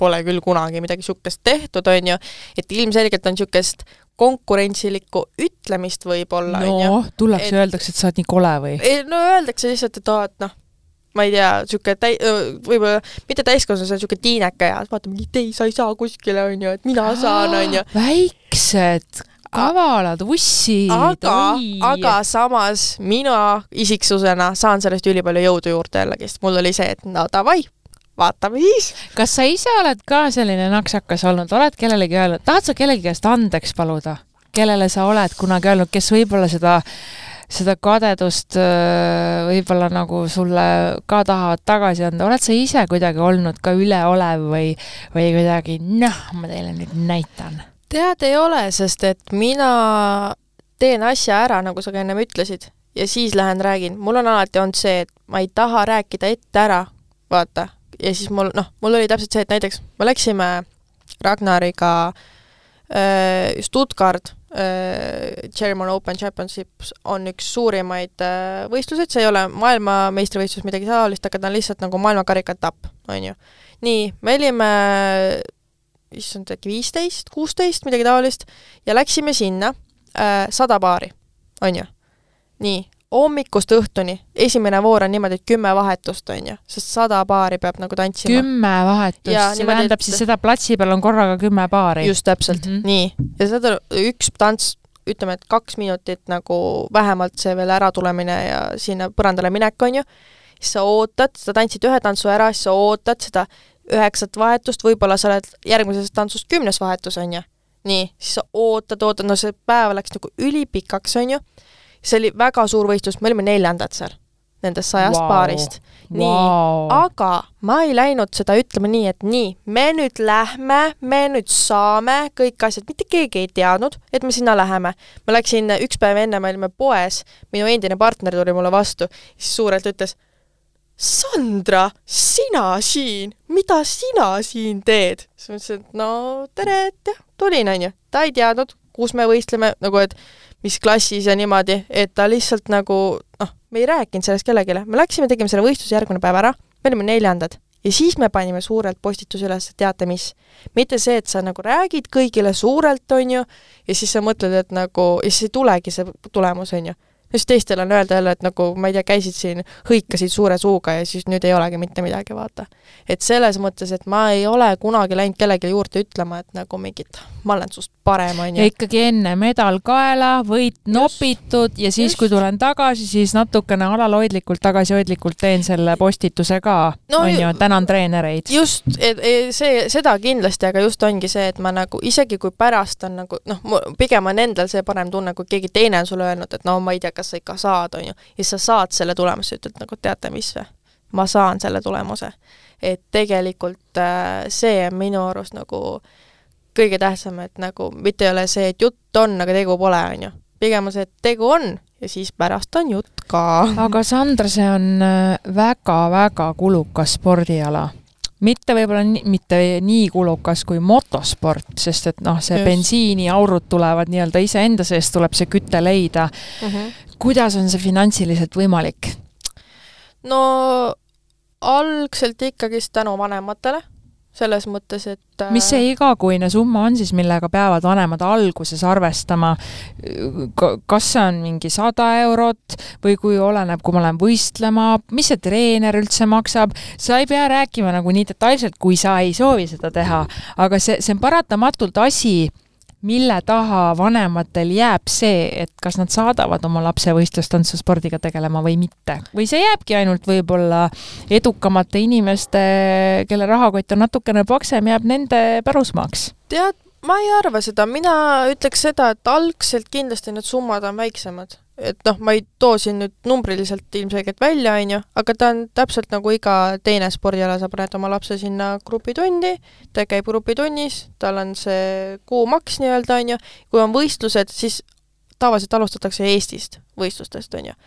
pole küll kunagi midagi niisugust tehtud, on ju, et ilmselgelt on niisugust konkurentsilikku ütlemist võib-olla, on ju. noh, tullakse ja öeldakse, et sa oled nii kole või? no öeldakse lihtsalt, et aa, et noh, ma ei tea, niisugune täi-, võib-olla mitte täiskasvanu, see on niisugune tiineke ja vaata, ei, sa ei saa kuskile, on ju, et mina saan, on ju. väiksed kavalad ussid. aga, aga samas mina isiksusena saan sellest ülipalju jõudu juurde jällegi, sest mul oli see, et no davai, vaatame siis. kas sa ise oled ka selline naksakas olnud, oled kellelegi öelnud, tahad sa kellegi käest andeks paluda? kellele sa oled kunagi öelnud, kes võib-olla seda seda kadedust võib-olla nagu sulle ka tahavad tagasi anda, oled sa ise kuidagi olnud ka üleolev või, või kuidagi noh, ma teile nüüd näitan tead, ei ole, sest et mina teen asja ära, nagu sa ka ennem ütlesid, ja siis lähen räägin. mul on alati olnud see, et ma ei taha rääkida ette ära, vaata, ja siis mul, noh, mul oli täpselt see, et näiteks me läksime Ragnariga äh, Stuttgart äh,, German Open Championships on üks suurimaid äh, võistluseid, see ei ole maailmameistrivõistlus, midagi taolist, aga ta on lihtsalt nagu maailmakarika etapp, on ju. nii, me olime issand, äkki viisteist, kuusteist, midagi taolist, ja läksime sinna äh, sada paari, on ju. nii, hommikust õhtuni, esimene voor on niimoodi, et kümme vahetust, on ju, sest sada paari peab nagu tantsima. kümme vahetust, see niimoodi, tähendab et... siis seda platsi peal on korraga kümme paari? just täpselt mm, -hmm. nii. ja seda üks tants, ütleme, et kaks minutit nagu vähemalt see veel äratulemine ja sinna põrandale minek, on ju, siis sa ootad, sa tantsid ühe tantsu ära, siis sa ootad seda üheksat vahetust, võib-olla sa oled järgmisest tantsust kümnes vahetus, on ju. nii, siis sa ootad, ootad, no see päev läks nagu ülipikaks, on ju. see oli väga suur võistlus, me olime neljandad seal, nendest sajast wow. paarist. nii wow., aga ma ei läinud seda ütlema nii, et nii, me nüüd lähme, me nüüd saame kõik asjad, mitte keegi ei teadnud, et me sinna läheme. ma läksin üks päev enne, me olime poes, minu endine partner tuli mulle vastu, siis suurelt ütles Sandra, sina siin, mida sina siin teed? siis ma ütlesin, et no tere, et jah, tulin, onju. ta ei teadnud, kus me võistleme, nagu et mis klassis ja niimoodi, et ta lihtsalt nagu noh, me ei rääkinud sellest kellelegi. me läksime, tegime selle võistluse järgmine päev ära, me olime neljandad. ja siis me panime suurelt postituse üles, teate mis. mitte see, et sa nagu räägid kõigile suurelt, onju, ja siis sa mõtled, et nagu, ja siis ei tulegi see tulemus, onju siis teistel on öelda jälle, et nagu ma ei tea, käisid siin, hõikasid suure suuga ja siis nüüd ei olegi mitte midagi, vaata. et selles mõttes, et ma ei ole kunagi läinud kellelegi juurde ütlema, et nagu mingit, ma olen sinust parem, on ju. ja ikkagi enne medal kaela, võit nopitud ja siis, kui tulen tagasi, siis natukene alalhoidlikult, tagasihoidlikult teen selle postituse ka no,, on ju, tänan treenereid. just, et see, seda kindlasti, aga just ongi see, et ma nagu isegi kui pärast on nagu noh, pigem on endal see parem tunne, kui keegi teine on sulle öelnud, et no ma ei tea, kas sa ikka saad, on ju, ja sa saad selle tulemuse, ütled nagu teate mis või, ma saan selle tulemuse. et tegelikult äh, see on minu arust nagu kõige tähtsam, et nagu mitte ei ole see, et jutt on, aga tegu pole, on ju. pigem on see, et tegu on ja siis pärast on jutt ka. aga Sandra, see on väga-väga äh, kulukas spordiala mitte võib-olla nii, mitte nii kulukas kui motosport, sest et noh, see Just. bensiiniaurud tulevad nii-öelda iseenda seest, tuleb see küte leida mm. -hmm. Kuidas on see finantsiliselt võimalik? no algselt ikkagist tänu vanematele, selles mõttes, et mis see igakuine summa on siis, millega peavad vanemad alguses arvestama? kas see on mingi sada eurot või kui oleneb, kui ma lähen võistlema, mis see treener üldse maksab, sa ei pea rääkima nagu nii detailselt, kui sa ei soovi seda teha, aga see, see on paratamatult asi, mille taha vanematel jääb see, et kas nad saadavad oma lapse võistlustantsuspordiga tegelema või mitte. või see jääbki ainult võib-olla edukamate inimeste, kelle rahakott on natukene paksem, jääb nende pärusmaaks? tead, ma ei arva seda, mina ütleks seda, et algselt kindlasti need summad on väiksemad. Et noh, ma ei too siin nüüd numbriliselt ilmselgelt välja, on ju, aga ta on täpselt nagu iga teine spordiala, sa paned oma lapse sinna grupitundi, ta käib grupitunnis, tal on see kuumaks nii-öelda, on ju, kui on võistlused, siis tavaliselt alustatakse Eestist võistlustest, on ju.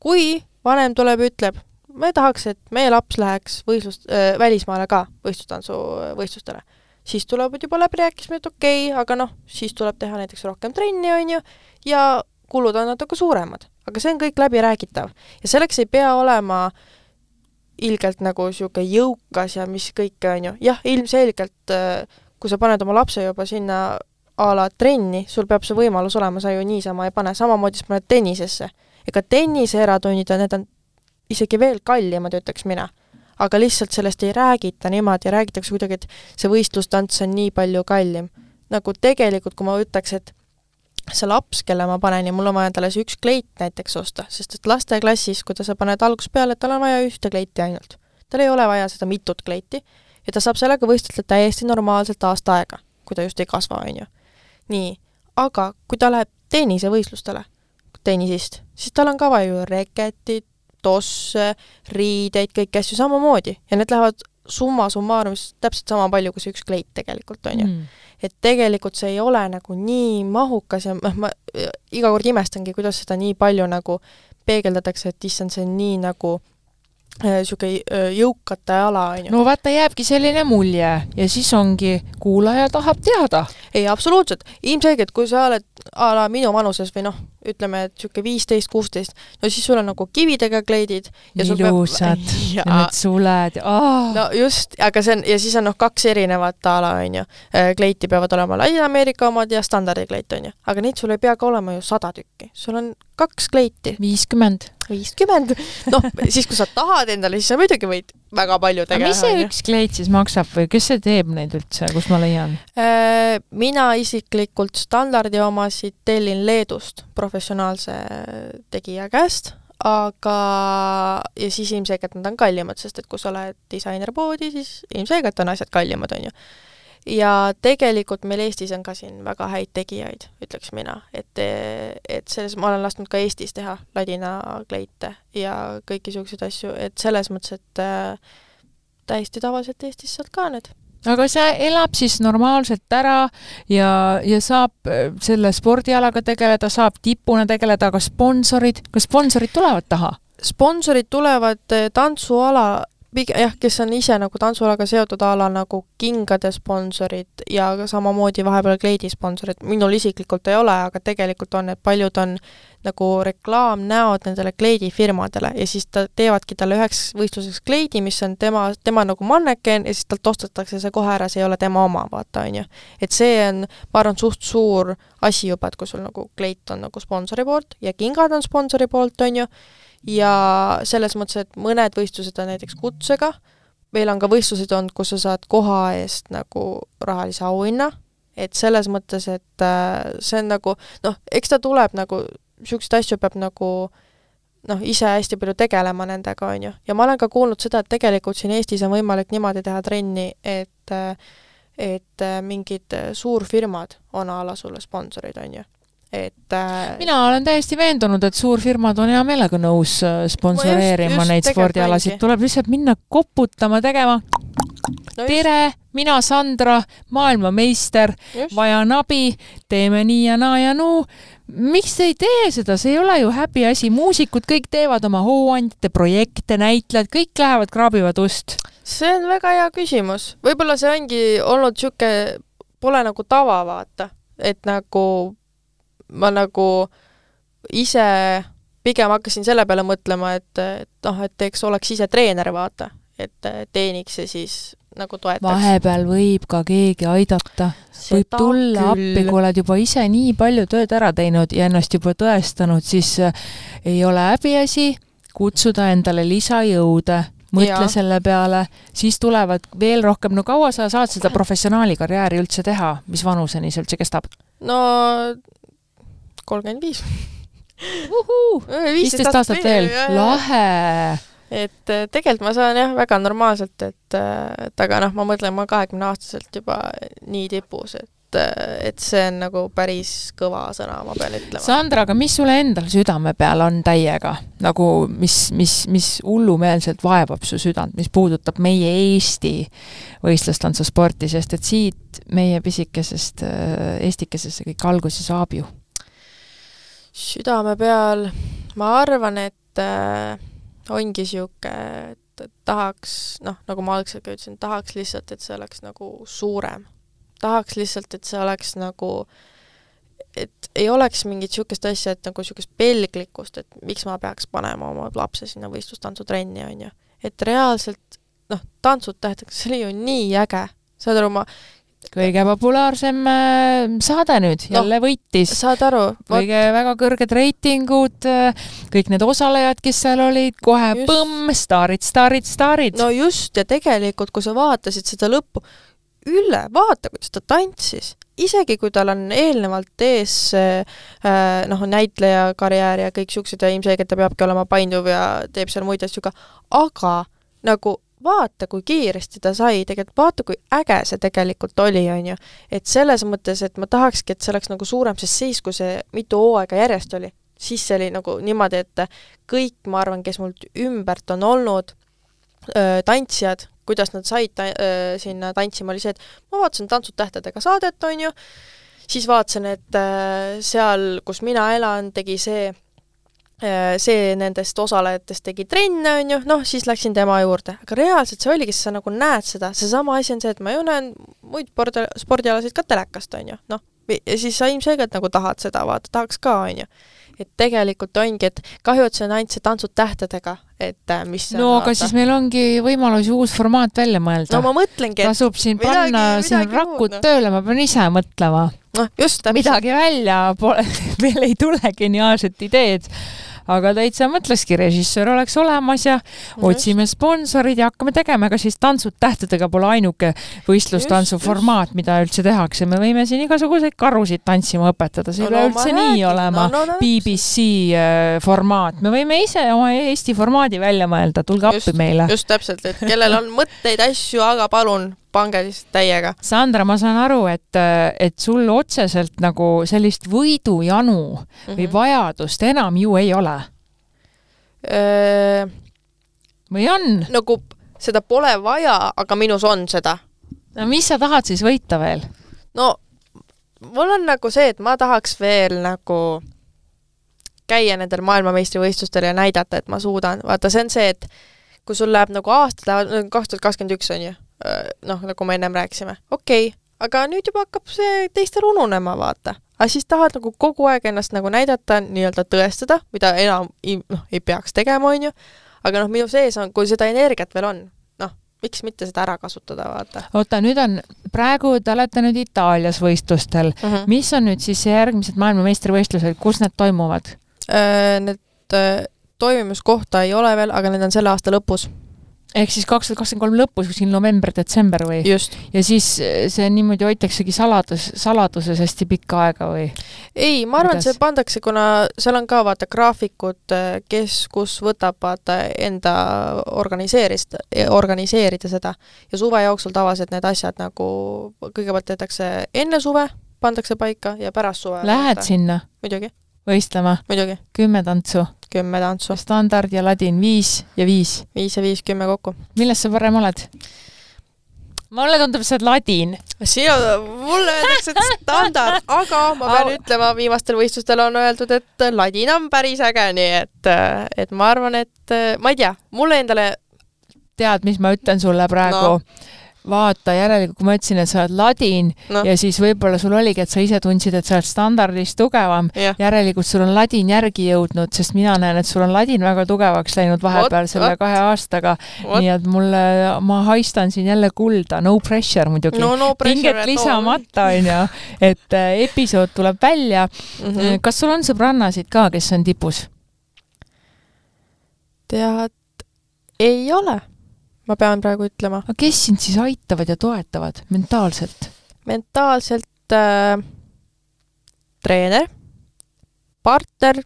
kui vanem tuleb ja ütleb, me tahaks, et meie laps läheks võistlust äh,, välismaale ka võistlustantsu võistlustele siis tulevad juba läbirääkimised, okei okay,, aga noh, siis tuleb teha näiteks rohkem trenni, on ju, ja kulud on natuke suuremad. aga see on kõik läbiräägitav. ja selleks ei pea olema ilgelt nagu niisugune jõukas ja mis kõike, on ju. jah, ilmselgelt kui sa paned oma lapse juba sinna a la trenni, sul peab see võimalus olema, sa ju niisama ei pane, samamoodi sa paned tennisesse. ega tennise eratunnid on, need on isegi veel kallimad, ütleks mina aga lihtsalt sellest ei räägita niimoodi, räägitakse kuidagi, et see võistlustants on nii palju kallim. nagu tegelikult, kui ma ütleks, et see laps, kelle ma panen ja mul on vaja talle see üks kleit näiteks osta, sest et lasteklassis, kui ta, sa paned algusest peale, tal on vaja ühte kleiti ainult. tal ei ole vaja seda mitut kleiti ja ta saab sellega võistelda täiesti normaalselt aasta aega, kui ta just ei kasva, on ju. nii, aga kui ta läheb tennisevõistlustele, tennisist, siis tal on ka vaja ju reketit, tosse, riideid, kõiki asju samamoodi ja need lähevad summa summarumis täpselt sama palju kui see üks kleit tegelikult, on ju mm.. et tegelikult see ei ole nagu nii mahukas ja noh, ma iga kord imestangi, kuidas seda nii palju nagu peegeldatakse, et issand, see on nii nagu niisugune äh, jõukate ala, on ju. no vaata, jääbki selline mulje ja siis ongi, kuulaja tahab teada. ei, absoluutselt. ilmselgelt, kui sa oled a la minu vanuses või noh, ütleme, et niisugune viisteist, kuusteist, no siis sul on nagu kividega kleidid ja ilusad peab... ja, ja need suled oh., no just, aga see on, ja siis on noh, kaks erinevat a la, on ju. Äh, kleiti peavad olema Ladina-Ameerika omad ja standardikleit, on ju. aga neid sul ei pea ka olema ju sada tükki, sul on kaks kleiti. viiskümmend. Viiskümmend. noh, siis kui sa tahad endale, siis sa muidugi võid väga palju teha. mis see üks kleit siis maksab või kes see teeb neid üldse, kus ma leian? Äh, mina isiklikult standardi omasid tellin Leedust professionaalse tegija käest, aga, ja siis ilmselgelt nad on kallimad, sest et kui sa oled disainerpoodi, siis ilmselgelt on asjad kallimad, on ju ja tegelikult meil Eestis on ka siin väga häid tegijaid, ütleks mina, et, et selles, ma olen lasknud ka Eestis teha ladina kleite ja kõiki niisuguseid asju, et selles mõttes, et äh, täiesti tavaliselt Eestis saad ka need. Aga see elab siis normaalselt ära ja, ja saab äh, selle spordialaga tegeleda, saab tipuna tegeleda, aga sponsorid, kas sponsorid tulevad taha? sponsorid tulevad äh, tantsuala pigem jah, kes on ise nagu tantsualaga seotud a la nagu kingade sponsorid ja samamoodi vahepeal kleidi sponsorid, minul isiklikult ei ole, aga tegelikult on, et paljud on nagu reklaamnäod nendele kleidifirmadele ja siis ta, teevadki talle üheks võistluseks kleidi, mis on tema, tema nagu manneken ja siis talt ostetakse see kohe ära, see ei ole tema oma, vaata, on ju. et see on, ma arvan, suht suur asi juba, et kui sul nagu kleit on nagu sponsori poolt ja kingad on sponsori poolt, on ju, ja selles mõttes, et mõned võistlused on näiteks kutsega, meil on ka võistlused olnud, kus sa saad koha eest nagu rahalise auhinna, et selles mõttes, et äh, see on nagu noh, eks ta tuleb nagu, niisuguseid asju peab nagu noh, ise hästi palju tegelema nendega, on ju. ja ma olen ka kuulnud seda, et tegelikult siin Eestis on võimalik niimoodi teha trenni, et et mingid suurfirmad on a la sulle sponsorid, on ju et äh, mina olen täiesti veendunud, et suurfirmad on hea meelega nõus äh, sponsoreerima neid spordialasid, tuleb lihtsalt minna koputama, tegema no tere, mina Sandra, maailmameister, vajan abi, teeme nii ja naa ja nuu. miks te ei tee seda, see ei ole ju häbiasi, muusikud kõik teevad oma hooandjate projekte, näitlejad, kõik lähevad kraabivad ust. See on väga hea küsimus. võib-olla see ongi olnud niisugune, pole nagu tava, vaata. et nagu ma nagu ise pigem hakkasin selle peale mõtlema, et, et noh, et eks oleks ise treener, vaata. et teeniks ja siis nagu toetaks. vahepeal võib ka keegi aidata. võib tulla küll. appi, kui oled juba ise nii palju tööd ära teinud ja ennast juba tõestanud, siis äh, ei ole häbiasi kutsuda endale lisajõude, mõtle ja. selle peale, siis tulevad veel rohkem, no kaua sa saad seda professionaali karjääri üldse teha, mis vanuseni see üldse kestab? no kolmkümmend viis. viisteist aastat veel, lahe et äh, tegelikult ma saan jah, väga normaalselt, et, äh, et aga noh, ma mõtlen, ma kahekümneaastaselt juba nii tipus, et äh, et see on nagu päris kõva sõna, ma pean ütlema. Sandra, aga mis sulle endal südame peal on täiega? nagu mis, mis, mis hullumeelselt vaevab su südant, mis puudutab meie Eesti võistlustantsusporti, sest et siit meie pisikesest Eestikesest see kõik alguse saab ju? Südame peal, ma arvan, et äh, ongi niisugune, et tahaks, noh, nagu ma algselt ka ütlesin, tahaks lihtsalt, et see oleks nagu suurem. tahaks lihtsalt, et see oleks nagu, et ei oleks mingit niisugust asja, et nagu niisugust pelglikkust, et miks ma peaks panema oma lapse sinna võistlustantsutrenni, on ju. et reaalselt noh, Tantsud tähtedega, see oli ju nii äge. saad aru, ma kõige populaarsem äh, saade nüüd no, jälle võitis. saad aru? kõige väga kõrged reitingud, äh, kõik need osalejad, kes seal olid, kohe just. põmm, staarid, staarid, staarid. no just, ja tegelikult, kui sa vaatasid seda lõppu, Ülle, vaata, kuidas ta tantsis isegi kui tal on eelnevalt ees äh, noh, näitleja karjäär ja kõik niisugused ja ilmselgelt ta peabki olema painduv ja teeb seal muid asju ka, aga nagu vaata, kui kiiresti ta sai, tegelikult vaata, kui äge see tegelikult oli, on ju. et selles mõttes, et ma tahakski, et see oleks nagu suurem, sest siis, kui see mitu hooaega järjest oli, siis see oli nagu niimoodi, et kõik, ma arvan, kes mul ümbert on olnud, tantsijad, kuidas nad said ta-, öö, sinna tantsima, oli see, et ma vaatasin Tantsud tähtedega saadet, on ju, siis vaatasin, et öö, seal, kus mina elan, tegi see see nendest osalejatest tegi trenne, on ju, noh, siis läksin tema juurde. aga reaalselt see oligi, sa nagu näed seda, seesama asi on see, et ma ju näen muid spordi, spordialasid ka telekast, on ju, noh, siis sa ilmselgelt nagu tahad seda vaadata, tahaks ka, on ju. et tegelikult ongi, et kahju, et see on ainult see Tantsud tähtedega, et äh, mis no aga vaata. siis meil ongi võimalus uus formaat välja mõelda. no ma mõtlengi, et tasub siin midagi, panna siin rakud no. tööle, ma pean ise mõtlema. noh, just täpselt. midagi välja pole, veel ei tule geniaalset ideed aga täitsa mõtleski, režissöör oleks olemas ja -hmm. otsime sponsorid ja hakkame tegema, ega siis Tantsud tähtedega pole ainuke võistlustantsu formaat, mida üldse tehakse, me võime siin igasuguseid karusid tantsima õpetada, see ei no, pea no, üldse nii räägin. olema no, no, no, BBC äh, formaat, me võime ise oma Eesti formaadi välja mõelda, tulge just, appi meile. just täpselt, et kellel on mõtteid, asju, aga palun pange lihtsalt täiega. Sandra, ma saan aru, et, et sul otseselt nagu sellist võidujanu mm -hmm. või mhm. vajadust enam ju ei ole öö...? või on? nagu seda pole vaja, aga minus on seda. no mis sa tahad siis võita veel? no mul on nagu see, et ma tahaks veel nagu käia nendel maailmameistrivõistlustel ja näidata, et ma suudan. vaata, see on see, et kui sul läheb nagu aasta, kaks tuhat kakskümmend üks on ju, noh, nagu me ennem rääkisime, okei okay,, aga nüüd juba hakkab see teistel ununema, vaata. aga siis tahad nagu kogu aeg ennast nagu näidata, nii-öelda tõestada, mida enam noh, ei peaks tegema, on ju, aga noh, minu sees on, kui seda energiat veel on, noh, miks mitte seda ära kasutada, vaata. oota, nüüd on, praegu te olete nüüd Itaalias võistlustel mm, -hmm. mis on nüüd siis järgmised maailmameistrivõistlused, kus need toimuvad? Need toimimiskohta ei ole veel, aga need on selle aasta lõpus ehk siis kaks tuhat kakskümmend kolm lõpus, kuskil november-detsember või? ja siis eh, see niimoodi hoitaksegi saladus, saladuses hästi pikka aega või? ei, ma arvan, et see pandakse, kuna seal on ka vaata graafikud, eh, kes kus võtab vaata enda organiseerist, organiseerida seda. ja suve jooksul tavaliselt need asjad nagu kõigepealt tehtakse enne suve, pandakse paika ja pärast suve. Lähed vaata. sinna? muidugi. Võistlema? kümme tantsu kümme tantsu. standard ja ladin viis ja viis? viis ja viis, kümme kokku. milles sa parem oled? mulle tundub, oled ladin. sina, mulle öeldakse, et standard, aga ma pean Au. ütlema, viimastel võistlustel on öeldud, et ladin on päris äge, nii et, et ma arvan, et ma ei tea, mulle endale tead, mis ma ütlen sulle praegu no.? Vaata, järelikult kui ma ütlesin, et sa oled ladin no. ja siis võib-olla sul oligi, et sa ise tundsid, et sa oled standardist tugevam, järelikult sul on ladin järgi jõudnud, sest mina näen, et sul on ladin väga tugevaks läinud vahepeal what, selle what? kahe aastaga. nii et mulle, ma haistan siin jälle kulda, no pressure muidugi no,. No pinget lisamata, onju, et äh, episood tuleb välja mm. -hmm. kas sul on sõbrannasid ka, kes on tipus? tead, ei ole ma pean praegu ütlema. aga kes sind siis aitavad ja toetavad mentaalselt? mentaalselt äh, treener, partner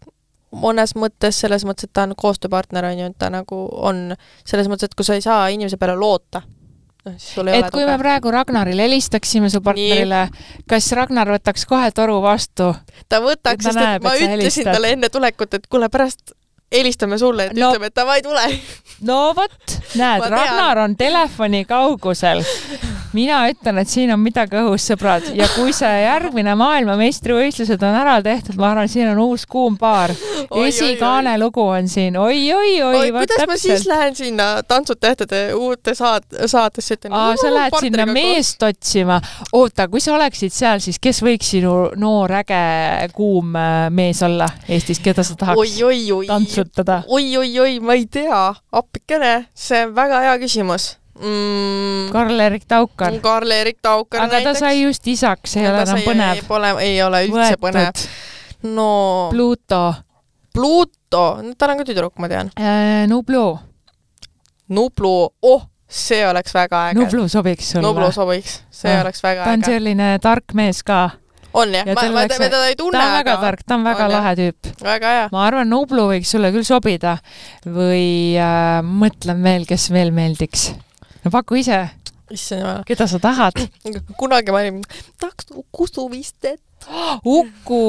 mõnes mõttes, selles mõttes, et ta on koostööpartner, on ju, et ta nagu on selles mõttes, et kui sa ei saa inimese peale loota, noh, siis sul ei et ole kui tuge. me praegu Ragnarile helistaksime, su partnerile, kas Ragnar võtaks kohe toru vastu? ta võtaks, sest näeb, et ma ütlesin helistad. talle enne tulekut, et kuule, pärast helistame sulle, et no, ütleme, et davai, tule. no vot, näed, Ragnar on telefoni kaugusel. mina ütlen, et siin on midagi õhus, sõbrad, ja kui see järgmine maailmameistrivõistlused on ära tehtud, ma arvan, siin on uus kuum paar. esikaane lugu on siin oi, oi, oi, oi. kuidas ma siis lähen sinna Tantsud tähtede uute saat-, saatesse, ütlen. aa, sa lähed sinna meest koos. otsima. oota, kui sa oleksid seal, siis kes võiks sinu noor äge kuum äh, mees olla Eestis, keda sa tahaks oi, oi, oi. Tantsutada? oi-oi-oi, ma ei tea, appikene, see on väga hea küsimus mm,? Karl-Erik Taukar. Karl-Erik Taukar aga näiteks. ta sai just isaks, ei ole enam põnev. Pole, ei ole üldse Võetud. põnev. no. Pluto. Pluto, tal on ka tüdruk, ma tean äh,. Nublu. Nublu, oh, see oleks väga äge. Nublu sobiks sulle. Nublu sobiks, see ah. oleks väga äge. ta on selline tark mees ka on jah ja, ma, ma teda ei tunne. ta on väga tark, ta on väga on, lahe tüüp. väga hea. ma arvan, Nublu võiks sulle küll sobida või äh, mõtlen veel, kes veel meeldiks no paku ise. issand jumal. keda sa tahad? kunagi ma olin, tahaks Kustu Vistet. Uku.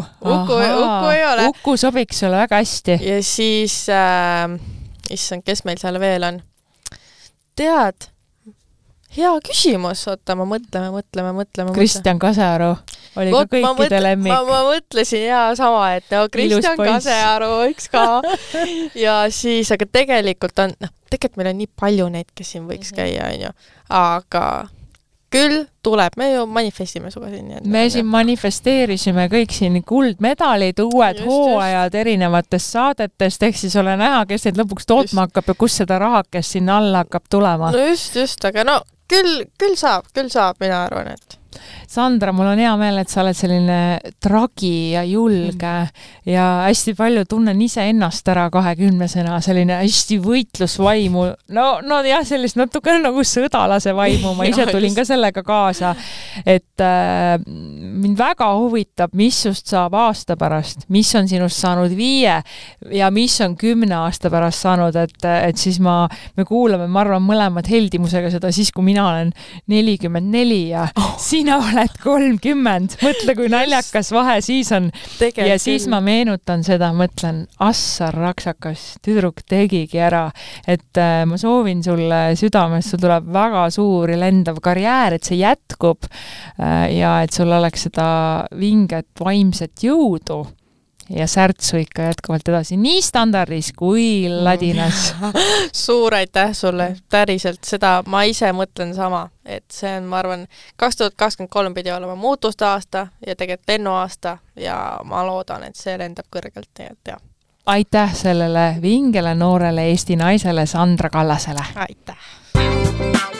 Uku, Uku ei ole. Uku sobiks sulle väga hästi. ja siis äh,, issand, kes meil seal veel on? tead, hea küsimus, oota, ma mõtleme, mõtleme, mõtleme. Kristjan Kasearu oli Vot, ka kõikide lemmik. ma, ma mõtlesin ja sama, et no Kristjan Kasearu võiks ka ja siis, aga tegelikult on, noh, tegelikult meil on nii palju neid, kes siin võiks -hmm. käia, onju, aga küll tuleb, me ju manifestime sinuga siin. me siin manifesteerisime kõik siin kuldmedalid, uued just, hooajad just. erinevatest saadetest, ehk siis ole näha, kes neid lõpuks tootma just. hakkab ja kust seda rahakest sinna alla hakkab tulema. no just, just, aga no küll, küll saab, küll saab, mina arvan, et Sandra, mul on hea meel, et sa oled selline tragi ja julge mm. ja hästi palju tunnen iseennast ära kahekümnesena, selline hästi võitlusvaimu. no, no jah, sellist natukene nagu sõdalase vaimu, ma ise tulin ka sellega kaasa. et äh, mind väga huvitab, mis sust saab aasta pärast, mis on sinust saanud viie ja mis on kümne aasta pärast saanud, et, et siis ma, me kuulame, ma arvan, mõlemad heldimusega seda siis, kui mina olen nelikümmend neli ja oh. sina oled oled kolmkümmend, mõtle, kui naljakas vahe siis on. ja siis ma meenutan seda, mõtlen, assar raksakas, tüdruk tegigi ära, et äh, ma soovin sulle südamest, sul tuleb väga suur ja lendav karjäär, et see jätkub äh, ja et sul oleks seda vinget vaimset jõudu ja särtsu ikka jätkuvalt edasi nii standardis kui ladinas suur aitäh sulle, päriselt, seda ma ise mõtlen sama, et see on, ma arvan, kaks tuhat kakskümmend kolm pidi olema muutuste aasta ja tegelikult lennuaasta ja ma loodan, et see lendab kõrgelt, nii et jah. aitäh sellele vingele noorele Eesti naisele Sandra Kallasele! aitäh!